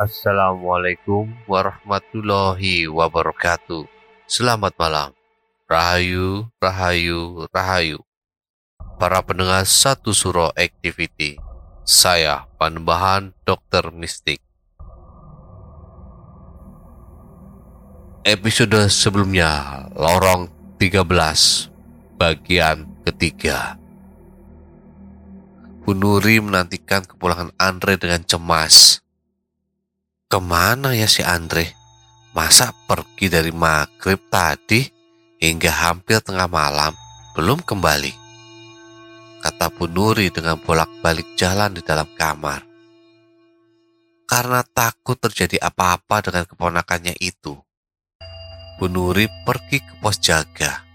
Assalamualaikum warahmatullahi wabarakatuh. Selamat malam. Rahayu, rahayu, rahayu. Para pendengar satu suro activity. Saya Panembahan Dokter Mistik. Episode sebelumnya, Lorong 13, bagian ketiga. Bu Nuri menantikan kepulangan Andre dengan cemas. Ke mana ya si Andre? Masa pergi dari maghrib tadi hingga hampir tengah malam belum kembali? Kata Bu Nuri dengan bolak-balik jalan di dalam kamar. Karena takut terjadi apa-apa dengan keponakannya itu, Bu Nuri pergi ke pos jaga.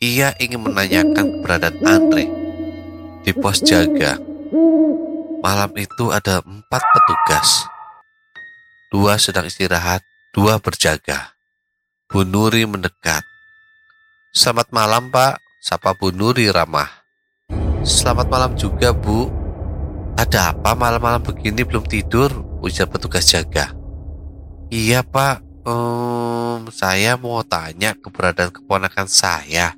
Ia ingin menanyakan keberadaan Andre di pos jaga. Malam itu ada empat petugas. Dua sedang istirahat, dua berjaga. Bu Nuri mendekat. Selamat malam, Pak. Sapa Bu Nuri ramah. Selamat malam juga, Bu. Ada apa malam-malam begini belum tidur? Ujar petugas jaga. Iya, Pak. Ehm, saya mau tanya keberadaan keponakan saya.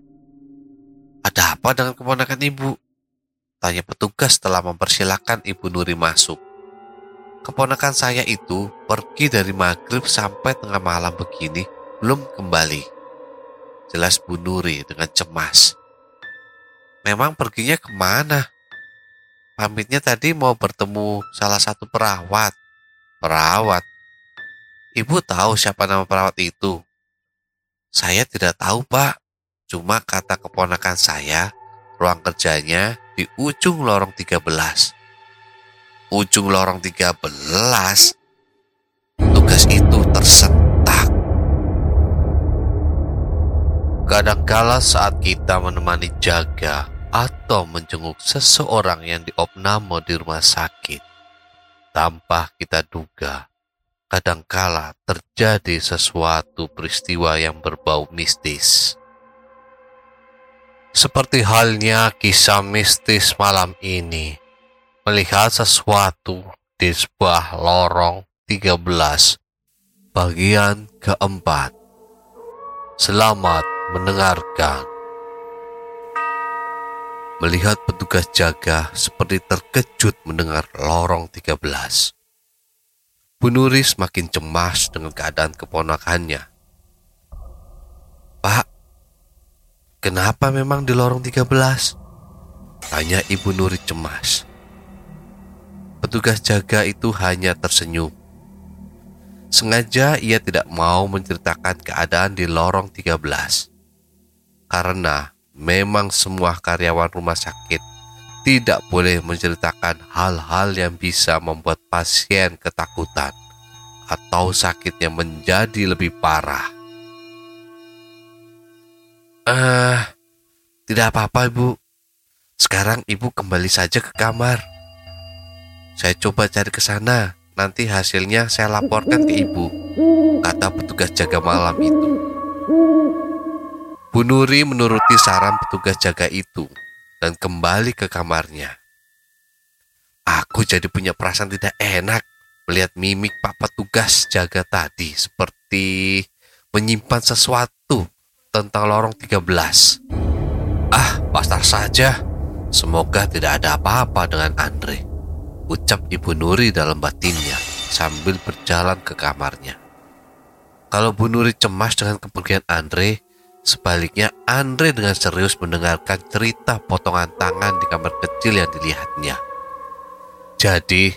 Ada apa dengan keponakan Ibu? Tanya petugas setelah mempersilahkan Ibu Nuri masuk. Keponakan saya itu pergi dari maghrib sampai tengah malam begini belum kembali. Jelas Bu Nuri dengan cemas. Memang perginya ke mana? Pamitnya tadi mau bertemu salah satu perawat. Perawat? Ibu tahu siapa nama perawat itu? Saya tidak tahu pak. Cuma kata keponakan saya, ruang kerjanya di ujung lorong 13 ujung lorong 13 tugas itu tersentak. Kadangkala saat kita menemani jaga atau menjenguk seseorang yang diopname di rumah sakit tanpa kita duga kadangkala terjadi sesuatu peristiwa yang berbau mistis. Seperti halnya kisah mistis malam ini melihat sesuatu di sebuah lorong 13 bagian keempat. Selamat mendengarkan. Melihat petugas jaga seperti terkejut mendengar lorong 13. Bu Nuri semakin cemas dengan keadaan keponakannya. Pak, kenapa memang di lorong 13? Tanya Ibu Nuri cemas. Petugas jaga itu hanya tersenyum Sengaja ia tidak mau menceritakan keadaan di lorong 13. Karena memang semua karyawan rumah sakit tidak boleh menceritakan hal-hal yang bisa membuat pasien ketakutan atau sakitnya menjadi lebih parah. Eh, uh, tidak apa-apa, Ibu. Sekarang Ibu kembali saja ke kamar. Saya coba cari ke sana. Nanti hasilnya saya laporkan ke Ibu, kata petugas jaga malam itu. Bu Nuri menuruti saran petugas jaga itu dan kembali ke kamarnya. Aku jadi punya perasaan tidak enak melihat mimik Pak petugas jaga tadi seperti menyimpan sesuatu tentang lorong 13. Ah, pasar saja. Semoga tidak ada apa-apa dengan Andre ucap Ibu Nuri dalam batinnya sambil berjalan ke kamarnya. Kalau Bu Nuri cemas dengan kepergian Andre, sebaliknya Andre dengan serius mendengarkan cerita potongan tangan di kamar kecil yang dilihatnya. Jadi,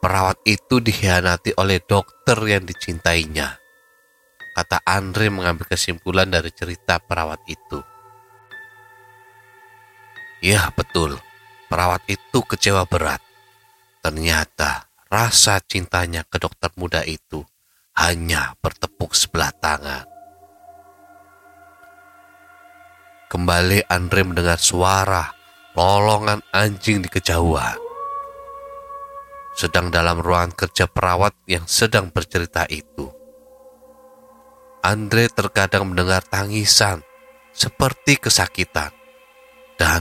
perawat itu dikhianati oleh dokter yang dicintainya. Kata Andre mengambil kesimpulan dari cerita perawat itu. Ya betul, perawat itu kecewa berat. Ternyata rasa cintanya ke dokter muda itu hanya bertepuk sebelah tangan. Kembali Andre mendengar suara lolongan anjing di kejauhan. Sedang dalam ruangan kerja perawat yang sedang bercerita itu. Andre terkadang mendengar tangisan seperti kesakitan. Dan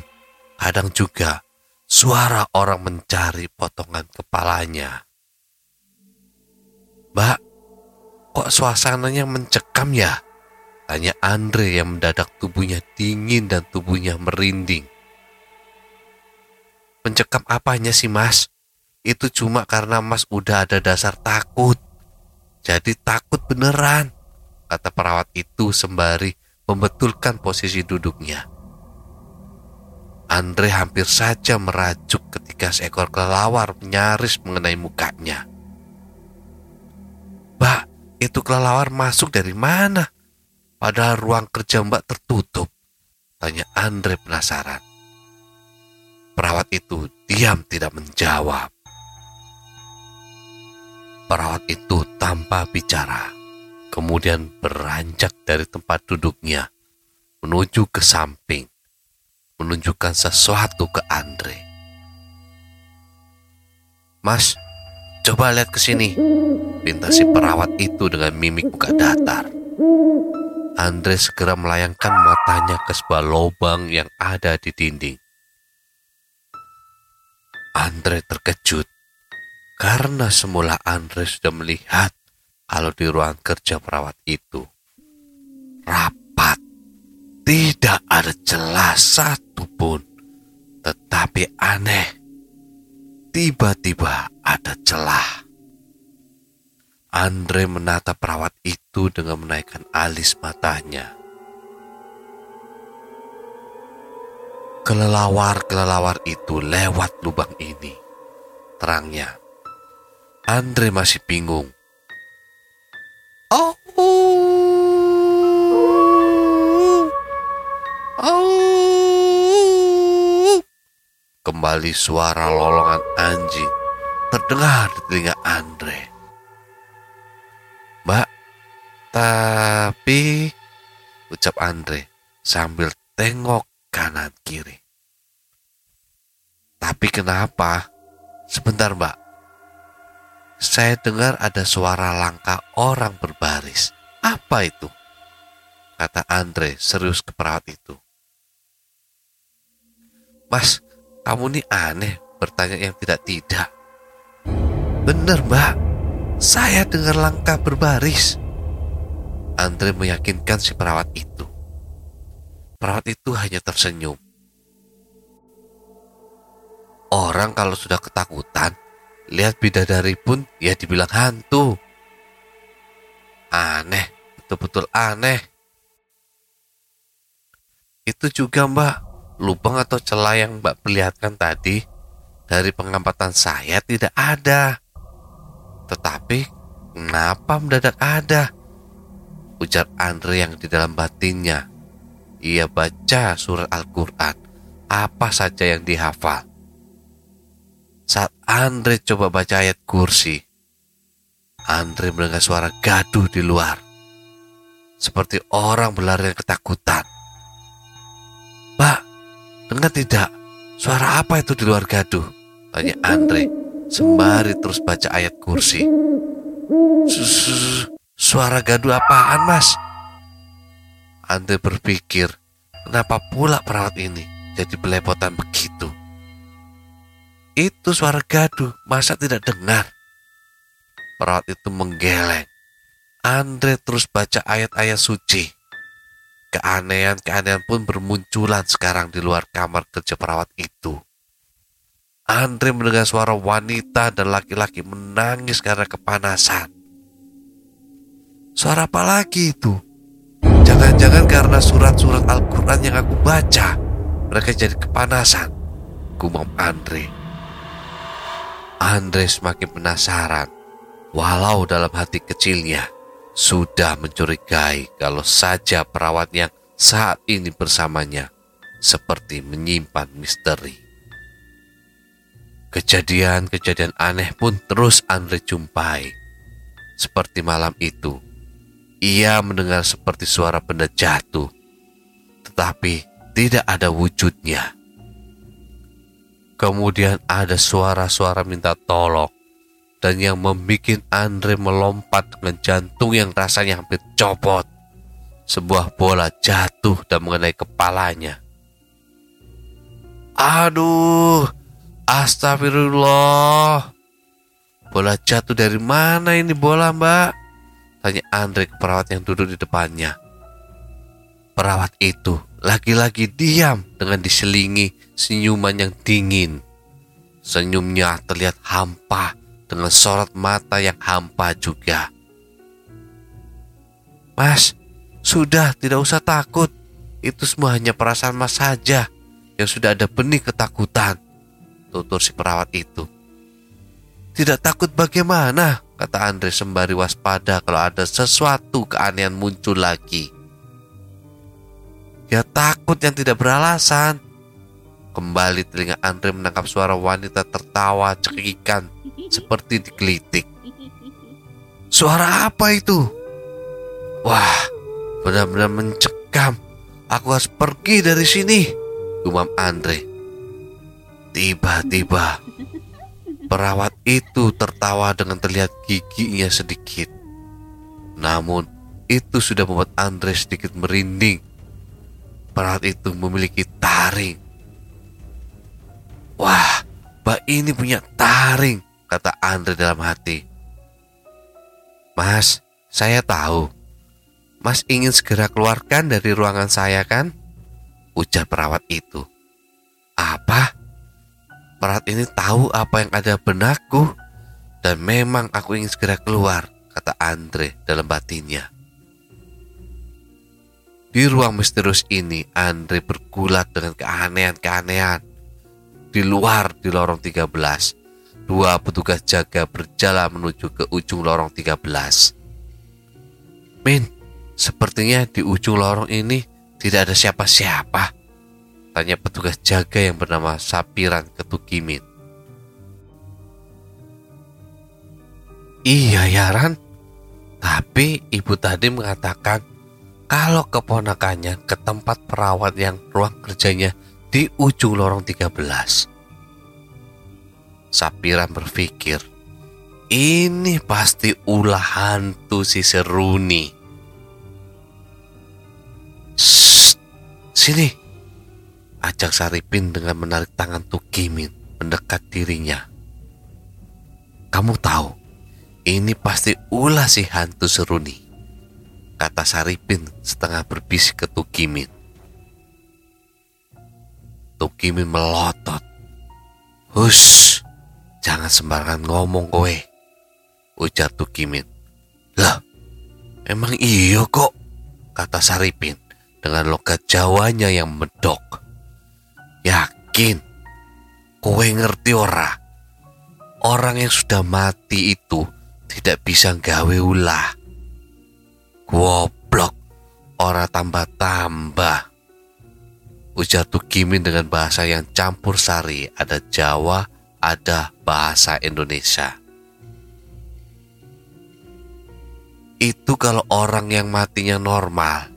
kadang juga suara orang mencari potongan kepalanya. Mbak, kok suasananya mencekam ya? Tanya Andre yang mendadak tubuhnya dingin dan tubuhnya merinding. Mencekam apanya sih mas? Itu cuma karena mas udah ada dasar takut. Jadi takut beneran, kata perawat itu sembari membetulkan posisi duduknya. Andre hampir saja merajuk ketika seekor kelelawar nyaris mengenai mukanya. Mbak, itu kelelawar masuk dari mana? Padahal ruang kerja mbak tertutup. Tanya Andre penasaran. Perawat itu diam tidak menjawab. Perawat itu tanpa bicara. Kemudian beranjak dari tempat duduknya menuju ke samping menunjukkan sesuatu ke Andre. Mas, coba lihat ke sini. Pinta si perawat itu dengan mimik muka datar. Andre segera melayangkan matanya ke sebuah lubang yang ada di dinding. Andre terkejut karena semula Andre sudah melihat kalau di ruang kerja perawat itu rapat, tidak ada celah satu satu pun. Tetapi aneh, tiba-tiba ada celah. Andre menatap perawat itu dengan menaikkan alis matanya. Kelelawar-kelelawar itu lewat lubang ini. Terangnya, Andre masih bingung. Oh, Kembali suara lolongan anjing terdengar di telinga Andre. Mbak, tapi ucap Andre sambil tengok kanan kiri. Tapi kenapa? Sebentar mbak, saya dengar ada suara langkah orang berbaris. Apa itu? Kata Andre serius ke perawat itu. Mas, kamu ini aneh bertanya yang tidak-tidak. Benar mbak, saya dengar langkah berbaris. Andre meyakinkan si perawat itu. Perawat itu hanya tersenyum. Orang kalau sudah ketakutan, lihat bidadari pun ya dibilang hantu. Aneh, betul-betul aneh. Itu juga mbak, lubang atau celah yang Mbak perlihatkan tadi dari pengamatan saya tidak ada. Tetapi Kenapa mendadak ada? Ujar Andre yang di dalam batinnya. Ia baca surat Al-Quran, apa saja yang dihafal. Saat Andre coba baca ayat kursi, Andre mendengar suara gaduh di luar. Seperti orang berlari ketakutan. Pak, dengar tidak? Suara apa itu di luar gaduh? Tanya Andre sembari terus baca ayat kursi. Suara gaduh apaan mas? Andre berpikir, kenapa pula perawat ini jadi belepotan begitu? Itu suara gaduh, masa tidak dengar? Perawat itu menggeleng. Andre terus baca ayat-ayat suci. Keanehan-keanehan pun bermunculan sekarang di luar kamar kerja perawat itu. Andre mendengar suara wanita dan laki-laki menangis karena kepanasan. Suara apa lagi itu? Jangan-jangan karena surat-surat Al-Quran yang aku baca, mereka jadi kepanasan. Gumam Andre. Andre semakin penasaran, walau dalam hati kecilnya sudah mencurigai kalau saja perawat yang saat ini bersamanya seperti menyimpan misteri. Kejadian-kejadian aneh pun terus Andre jumpai. Seperti malam itu, ia mendengar seperti suara benda jatuh, tetapi tidak ada wujudnya. Kemudian ada suara-suara minta tolong dan yang membuat Andre melompat dengan jantung yang rasanya hampir copot. Sebuah bola jatuh dan mengenai kepalanya. Aduh, astagfirullah. Bola jatuh dari mana ini bola mbak? Tanya Andre ke perawat yang duduk di depannya. Perawat itu lagi-lagi diam dengan diselingi senyuman yang dingin. Senyumnya terlihat hampa dengan sorot mata yang hampa juga. Mas, sudah tidak usah takut. Itu semua hanya perasaan mas saja yang sudah ada benih ketakutan. Tutur si perawat itu. Tidak takut bagaimana? kata Andre sembari waspada kalau ada sesuatu keanehan muncul lagi. Ya takut yang tidak beralasan. Kembali telinga Andre menangkap suara wanita tertawa cekikan seperti digelitik. Suara apa itu? Wah, benar-benar mencekam. Aku harus pergi dari sini, gumam Andre. Tiba-tiba Perawat itu tertawa dengan terlihat giginya sedikit. Namun, itu sudah membuat Andre sedikit merinding. Perawat itu memiliki taring. Wah, Mbak ini punya taring, kata Andre dalam hati. Mas, saya tahu. Mas ingin segera keluarkan dari ruangan saya kan? Ujar perawat itu. Apa? Perat ini tahu apa yang ada benakku dan memang aku ingin segera keluar, kata Andre dalam batinnya. Di ruang misterius ini, Andre bergulat dengan keanehan-keanehan. Di luar di lorong 13, dua petugas jaga berjalan menuju ke ujung lorong 13. Min, sepertinya di ujung lorong ini tidak ada siapa-siapa. Tanya petugas jaga yang bernama Sapiran Ketukimin. Iya ya Ran, tapi ibu tadi mengatakan kalau keponakannya ke tempat perawat yang ruang kerjanya di ujung lorong 13. Sapiran berpikir, ini pasti ulah hantu si Seruni. Sini, Ajak Saripin dengan menarik tangan Tukimin mendekat dirinya. Kamu tahu, ini pasti ulah si hantu seruni. Kata Saripin setengah berbisik ke Tukimin. Tukimin melotot. Hush, jangan sembarangan ngomong kowe. Ujar Tukimin. Lah, emang iyo kok, kata Saripin dengan logat Jawanya yang medok. Yakin? Kowe ngerti ora? Orang yang sudah mati itu tidak bisa gawe ulah. Goblok, ora tambah-tambah. Ujar Tukimin dengan bahasa yang campur sari, ada Jawa, ada bahasa Indonesia. Itu kalau orang yang matinya normal.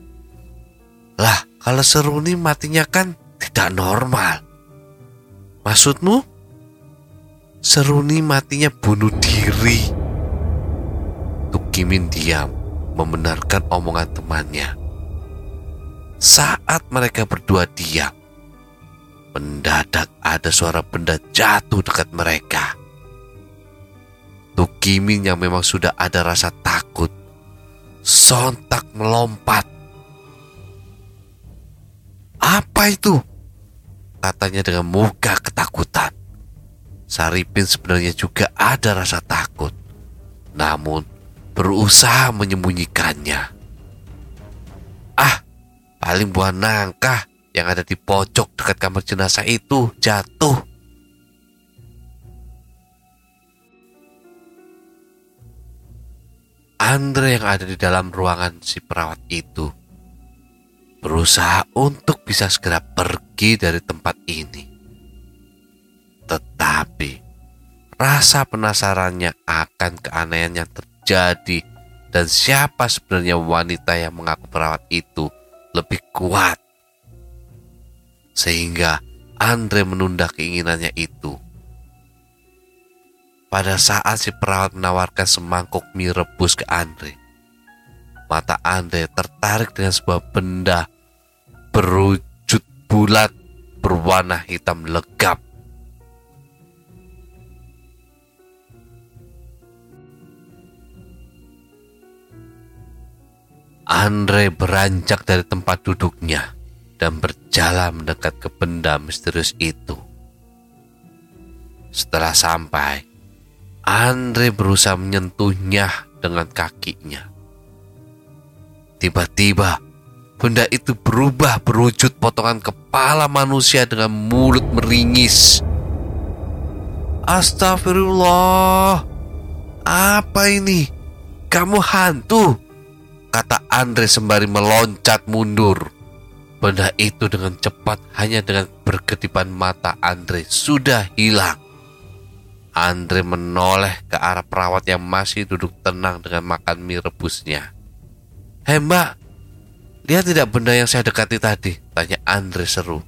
Lah, kalau Seruni matinya kan tidak normal. Maksudmu? Seruni matinya bunuh diri. Tukimin diam, membenarkan omongan temannya. Saat mereka berdua diam, mendadak ada suara benda jatuh dekat mereka. Tukimin yang memang sudah ada rasa takut, sontak melompat. Apa itu? Katanya dengan muka ketakutan. Saripin sebenarnya juga ada rasa takut, namun berusaha menyembunyikannya. Ah, Paling buah nangka yang ada di pojok dekat kamar jenazah itu jatuh. Andre yang ada di dalam ruangan si perawat itu berusaha untuk bisa segera pergi dari tempat ini. Tetapi rasa penasarannya akan keanehan yang terjadi dan siapa sebenarnya wanita yang mengaku perawat itu lebih kuat. Sehingga Andre menunda keinginannya itu. Pada saat si perawat menawarkan semangkuk mie rebus ke Andre, mata Andre tertarik dengan sebuah benda berwujud bulat berwarna hitam legap. Andre beranjak dari tempat duduknya dan berjalan mendekat ke benda misterius itu. Setelah sampai, Andre berusaha menyentuhnya dengan kakinya. Tiba-tiba, benda itu berubah berwujud potongan kepala manusia dengan mulut meringis. Astagfirullah, apa ini? Kamu hantu? kata Andre sembari meloncat mundur. Benda itu dengan cepat hanya dengan berkedipan mata Andre sudah hilang. Andre menoleh ke arah perawat yang masih duduk tenang dengan makan mie rebusnya. Hei mbak, lihat tidak benda yang saya dekati tadi? Tanya Andre seru.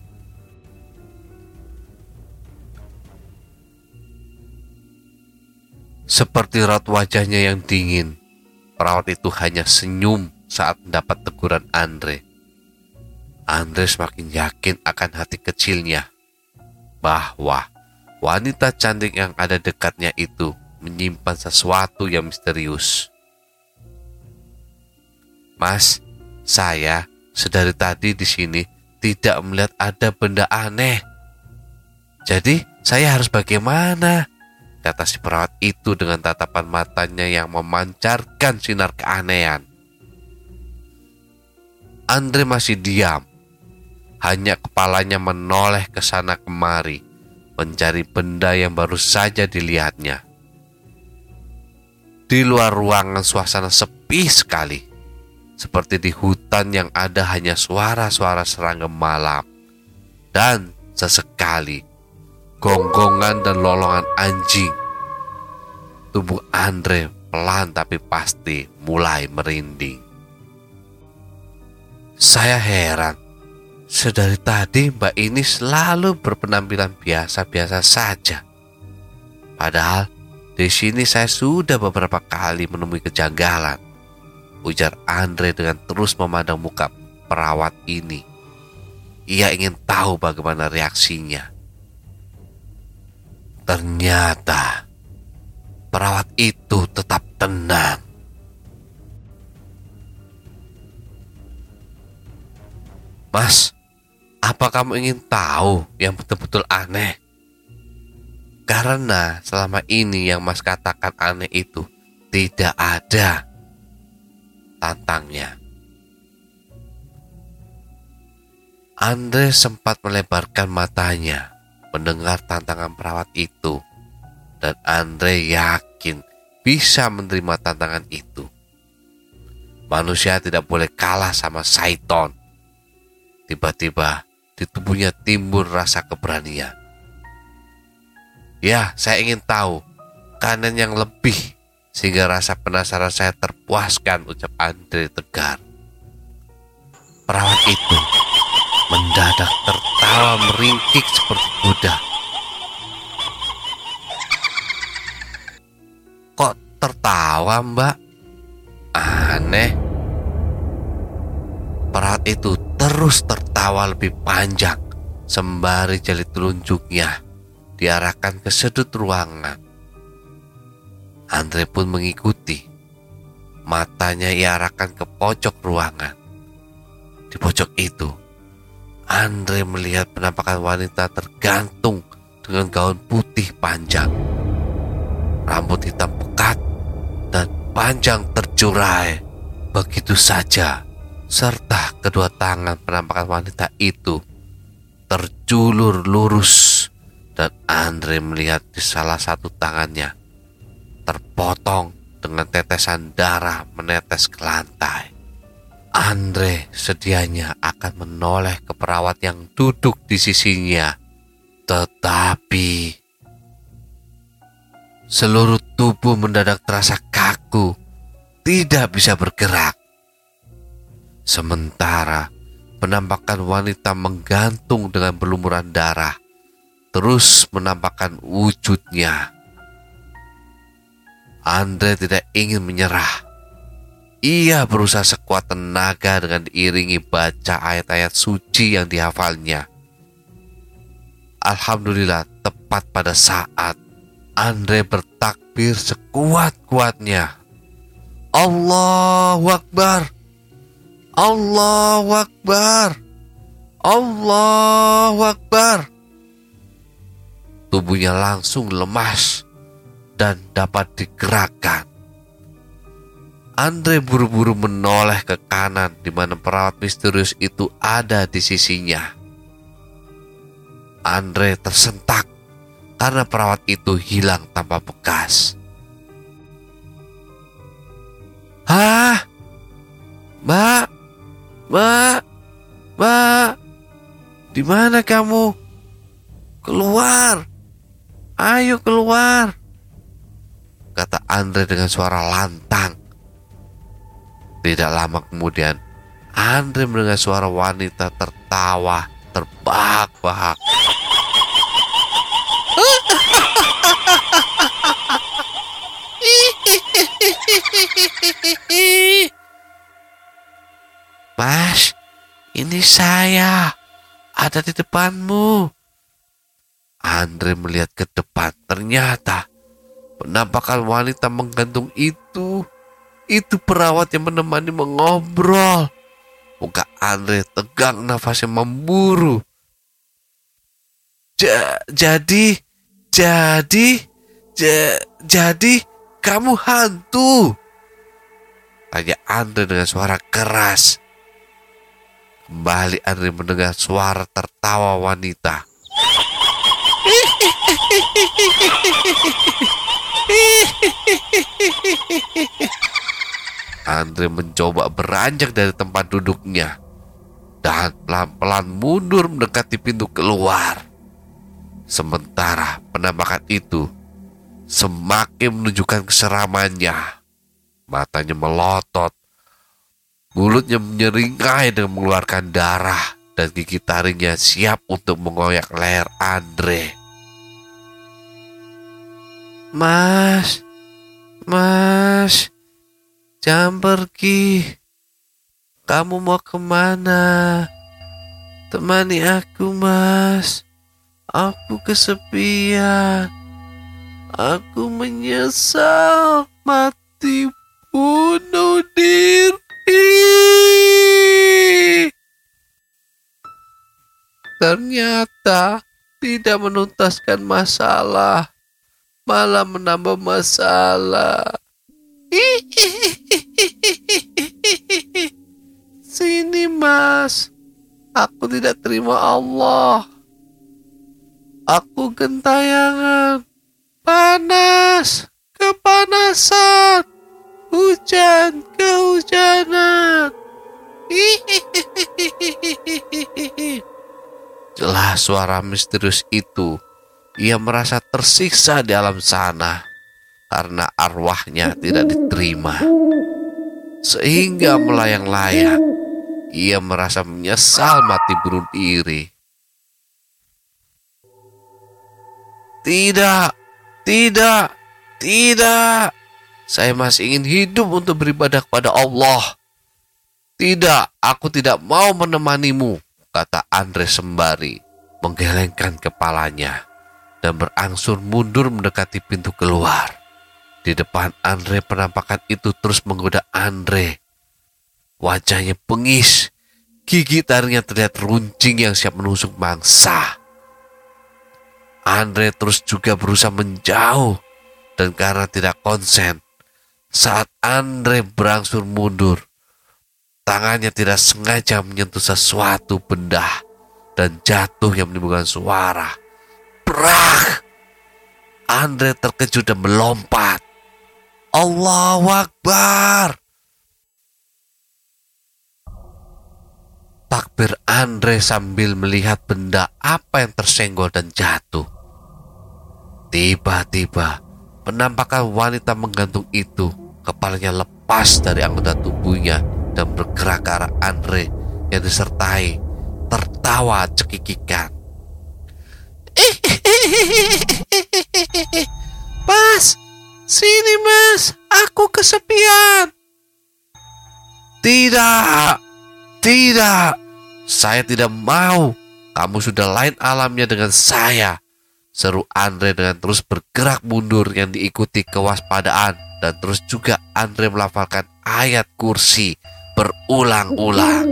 Seperti raut wajahnya yang dingin, Perawat itu hanya senyum saat mendapat teguran Andre. Andre semakin yakin akan hati kecilnya bahwa wanita cantik yang ada dekatnya itu menyimpan sesuatu yang misterius. Mas, saya sedari tadi di sini tidak melihat ada benda aneh. Jadi, saya harus bagaimana? kata si perawat itu dengan tatapan matanya yang memancarkan sinar keanehan. Andre masih diam, hanya kepalanya menoleh ke sana kemari, mencari benda yang baru saja dilihatnya. Di luar ruangan suasana sepi sekali, seperti di hutan yang ada hanya suara-suara serangga malam, dan sesekali gonggongan dan lolongan anjing. Tubuh Andre pelan tapi pasti mulai merinding. Saya heran, sedari tadi Mbak ini selalu berpenampilan biasa-biasa saja. Padahal di sini saya sudah beberapa kali menemui kejanggalan. Ujar Andre dengan terus memandang muka perawat ini. Ia ingin tahu bagaimana reaksinya. Ternyata perawat itu tetap tenang. Mas, apa kamu ingin tahu yang betul-betul aneh? Karena selama ini yang Mas katakan aneh itu tidak ada tantangnya. Andre sempat melebarkan matanya mendengar tantangan perawat itu dan Andre yakin bisa menerima tantangan itu. Manusia tidak boleh kalah sama Saiton. Tiba-tiba di tubuhnya timbul rasa keberanian. Ya, saya ingin tahu kanan yang lebih sehingga rasa penasaran saya terpuaskan ucap Andre tegar. Perawat itu mendadak tertawa meringkik seperti Buddha. Kok tertawa mbak? Aneh. Perawat itu terus tertawa lebih panjang sembari jari telunjuknya diarahkan ke sudut ruangan. Andre pun mengikuti. Matanya diarahkan ke pojok ruangan. Di pojok itu, Andre melihat penampakan wanita tergantung dengan gaun putih panjang. Rambut hitam pekat dan panjang tercurai begitu saja serta kedua tangan penampakan wanita itu terjulur lurus dan Andre melihat di salah satu tangannya terpotong dengan tetesan darah menetes ke lantai. Andre sedianya akan menoleh ke perawat yang duduk di sisinya. Tetapi seluruh tubuh mendadak terasa kaku, tidak bisa bergerak. Sementara penampakan wanita menggantung dengan berlumuran darah, terus menampakkan wujudnya. Andre tidak ingin menyerah. Ia berusaha sekuat tenaga dengan diiringi baca ayat-ayat suci yang dihafalnya. Alhamdulillah tepat pada saat Andre bertakbir sekuat-kuatnya. Allahu Akbar. Allahu Akbar. Allahu Akbar. Tubuhnya langsung lemas dan dapat digerakkan. Andre buru-buru menoleh ke kanan di mana perawat misterius itu ada di sisinya. Andre tersentak karena perawat itu hilang tanpa bekas. Hah? Mbak? Mbak? Mbak? Di mana kamu? Keluar! Ayo keluar! Kata Andre dengan suara lantang. Tidak lama kemudian, Andre mendengar suara wanita tertawa terbahak-bahak. Mas, ini saya. Ada di depanmu. Andre melihat ke depan. Ternyata penampakan wanita menggantung itu. Itu perawat yang menemani mengobrol. Muka Andre tegang nafasnya memburu. Ja, jadi, jadi, ja, jadi kamu hantu. Tanya Andre dengan suara keras. Kembali Andre mendengar suara tertawa wanita. Andre mencoba beranjak dari tempat duduknya dan pelan-pelan mundur mendekati pintu keluar. Sementara penampakan itu semakin menunjukkan keseramannya. Matanya melotot, mulutnya menyeringai dengan mengeluarkan darah dan gigi taringnya siap untuk mengoyak leher Andre. Mas, mas, jangan pergi. Kamu mau ke mana? Temani aku, mas. Aku kesepian. Aku menyesal mati bunuh diri. Ternyata tidak menuntaskan masalah, malah menambah masalah. Sini mas, aku tidak terima Allah. Aku gentayangan, panas. kepanasan, hujan, kehujanan. Jelas suara misterius itu. Ia merasa tersiksa di alam sana karena arwahnya tidak diterima. Sehingga melayang-layang, ia merasa menyesal mati bunuh diri. Tidak, tidak, tidak. Saya masih ingin hidup untuk beribadah kepada Allah. Tidak, aku tidak mau menemanimu, kata Andre sembari menggelengkan kepalanya dan berangsur mundur mendekati pintu keluar. Di depan Andre penampakan itu terus menggoda Andre. Wajahnya pengis, gigi taringnya terlihat runcing yang siap menusuk mangsa. Andre terus juga berusaha menjauh dan karena tidak konsen, saat Andre berangsur mundur, tangannya tidak sengaja menyentuh sesuatu benda dan jatuh yang menimbulkan suara. Brak! Andre terkejut dan melompat. Allahu Akbar! Takbir Andre sambil melihat benda apa yang tersenggol dan jatuh. Tiba-tiba, penampakan wanita menggantung itu, kepalanya lepas dari anggota tubuhnya dan bergerak ke arah Andre yang disertai tertawa cekikikan. Mas, sini mas, aku kesepian. Tidak, tidak, saya tidak mau. Kamu sudah lain alamnya dengan saya. Seru Andre dengan terus bergerak mundur yang diikuti kewaspadaan dan terus juga Andre melafalkan ayat kursi berulang-ulang.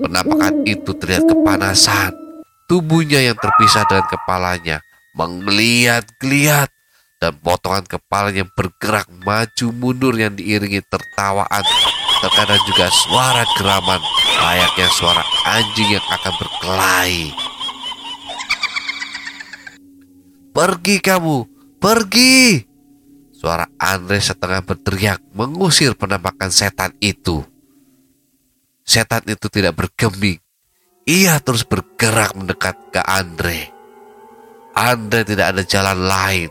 Penampakan itu terlihat kepanasan. Tubuhnya yang terpisah dengan kepalanya menggeliat-geliat dan potongan kepalanya bergerak maju mundur yang diiringi tertawaan. Terkadang juga suara geraman layaknya suara anjing yang akan berkelahi. Pergi kamu, pergi! Suara Andre setengah berteriak mengusir penampakan setan itu. Setan itu tidak bergeming. Ia terus bergerak mendekat ke Andre. Andre tidak ada jalan lain.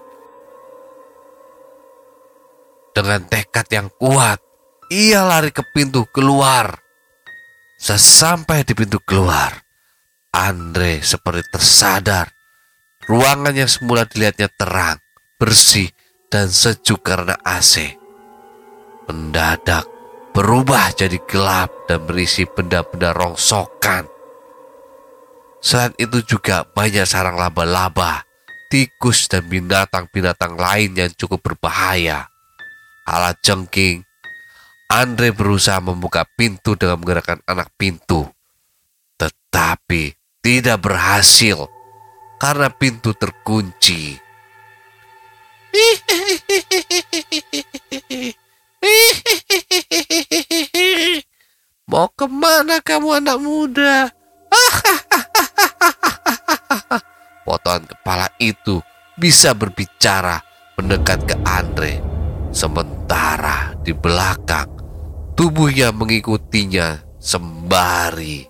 Dengan tekad yang kuat, ia lari ke pintu keluar. Sesampai di pintu keluar, Andre seperti tersadar Ruangan yang semula dilihatnya terang, bersih, dan sejuk karena AC. Mendadak berubah jadi gelap dan berisi benda-benda rongsokan. Selain itu juga banyak sarang laba-laba, tikus, dan binatang-binatang lain yang cukup berbahaya. Alat jengking, Andre berusaha membuka pintu dengan menggerakkan anak pintu. Tetapi tidak berhasil karena pintu terkunci. Mau ke mana kamu anak muda? Potongan kepala itu bisa berbicara mendekat ke Andre. Sementara di belakang, tubuhnya mengikutinya sembari.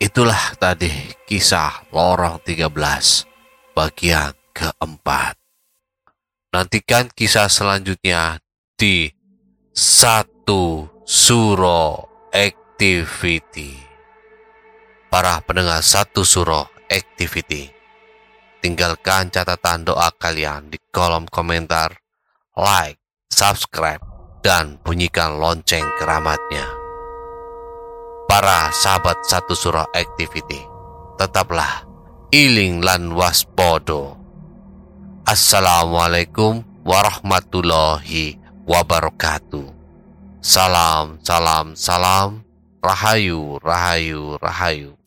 Itulah tadi kisah Lorong 13 bagian keempat. Nantikan kisah selanjutnya di satu Suro Activity. Para pendengar satu Suro Activity, tinggalkan catatan doa kalian di kolom komentar, like, subscribe, dan bunyikan lonceng keramatnya para sahabat satu surah activity. Tetaplah iling lan waspodo. Assalamualaikum warahmatullahi wabarakatuh. Salam, salam, salam. Rahayu, rahayu, rahayu.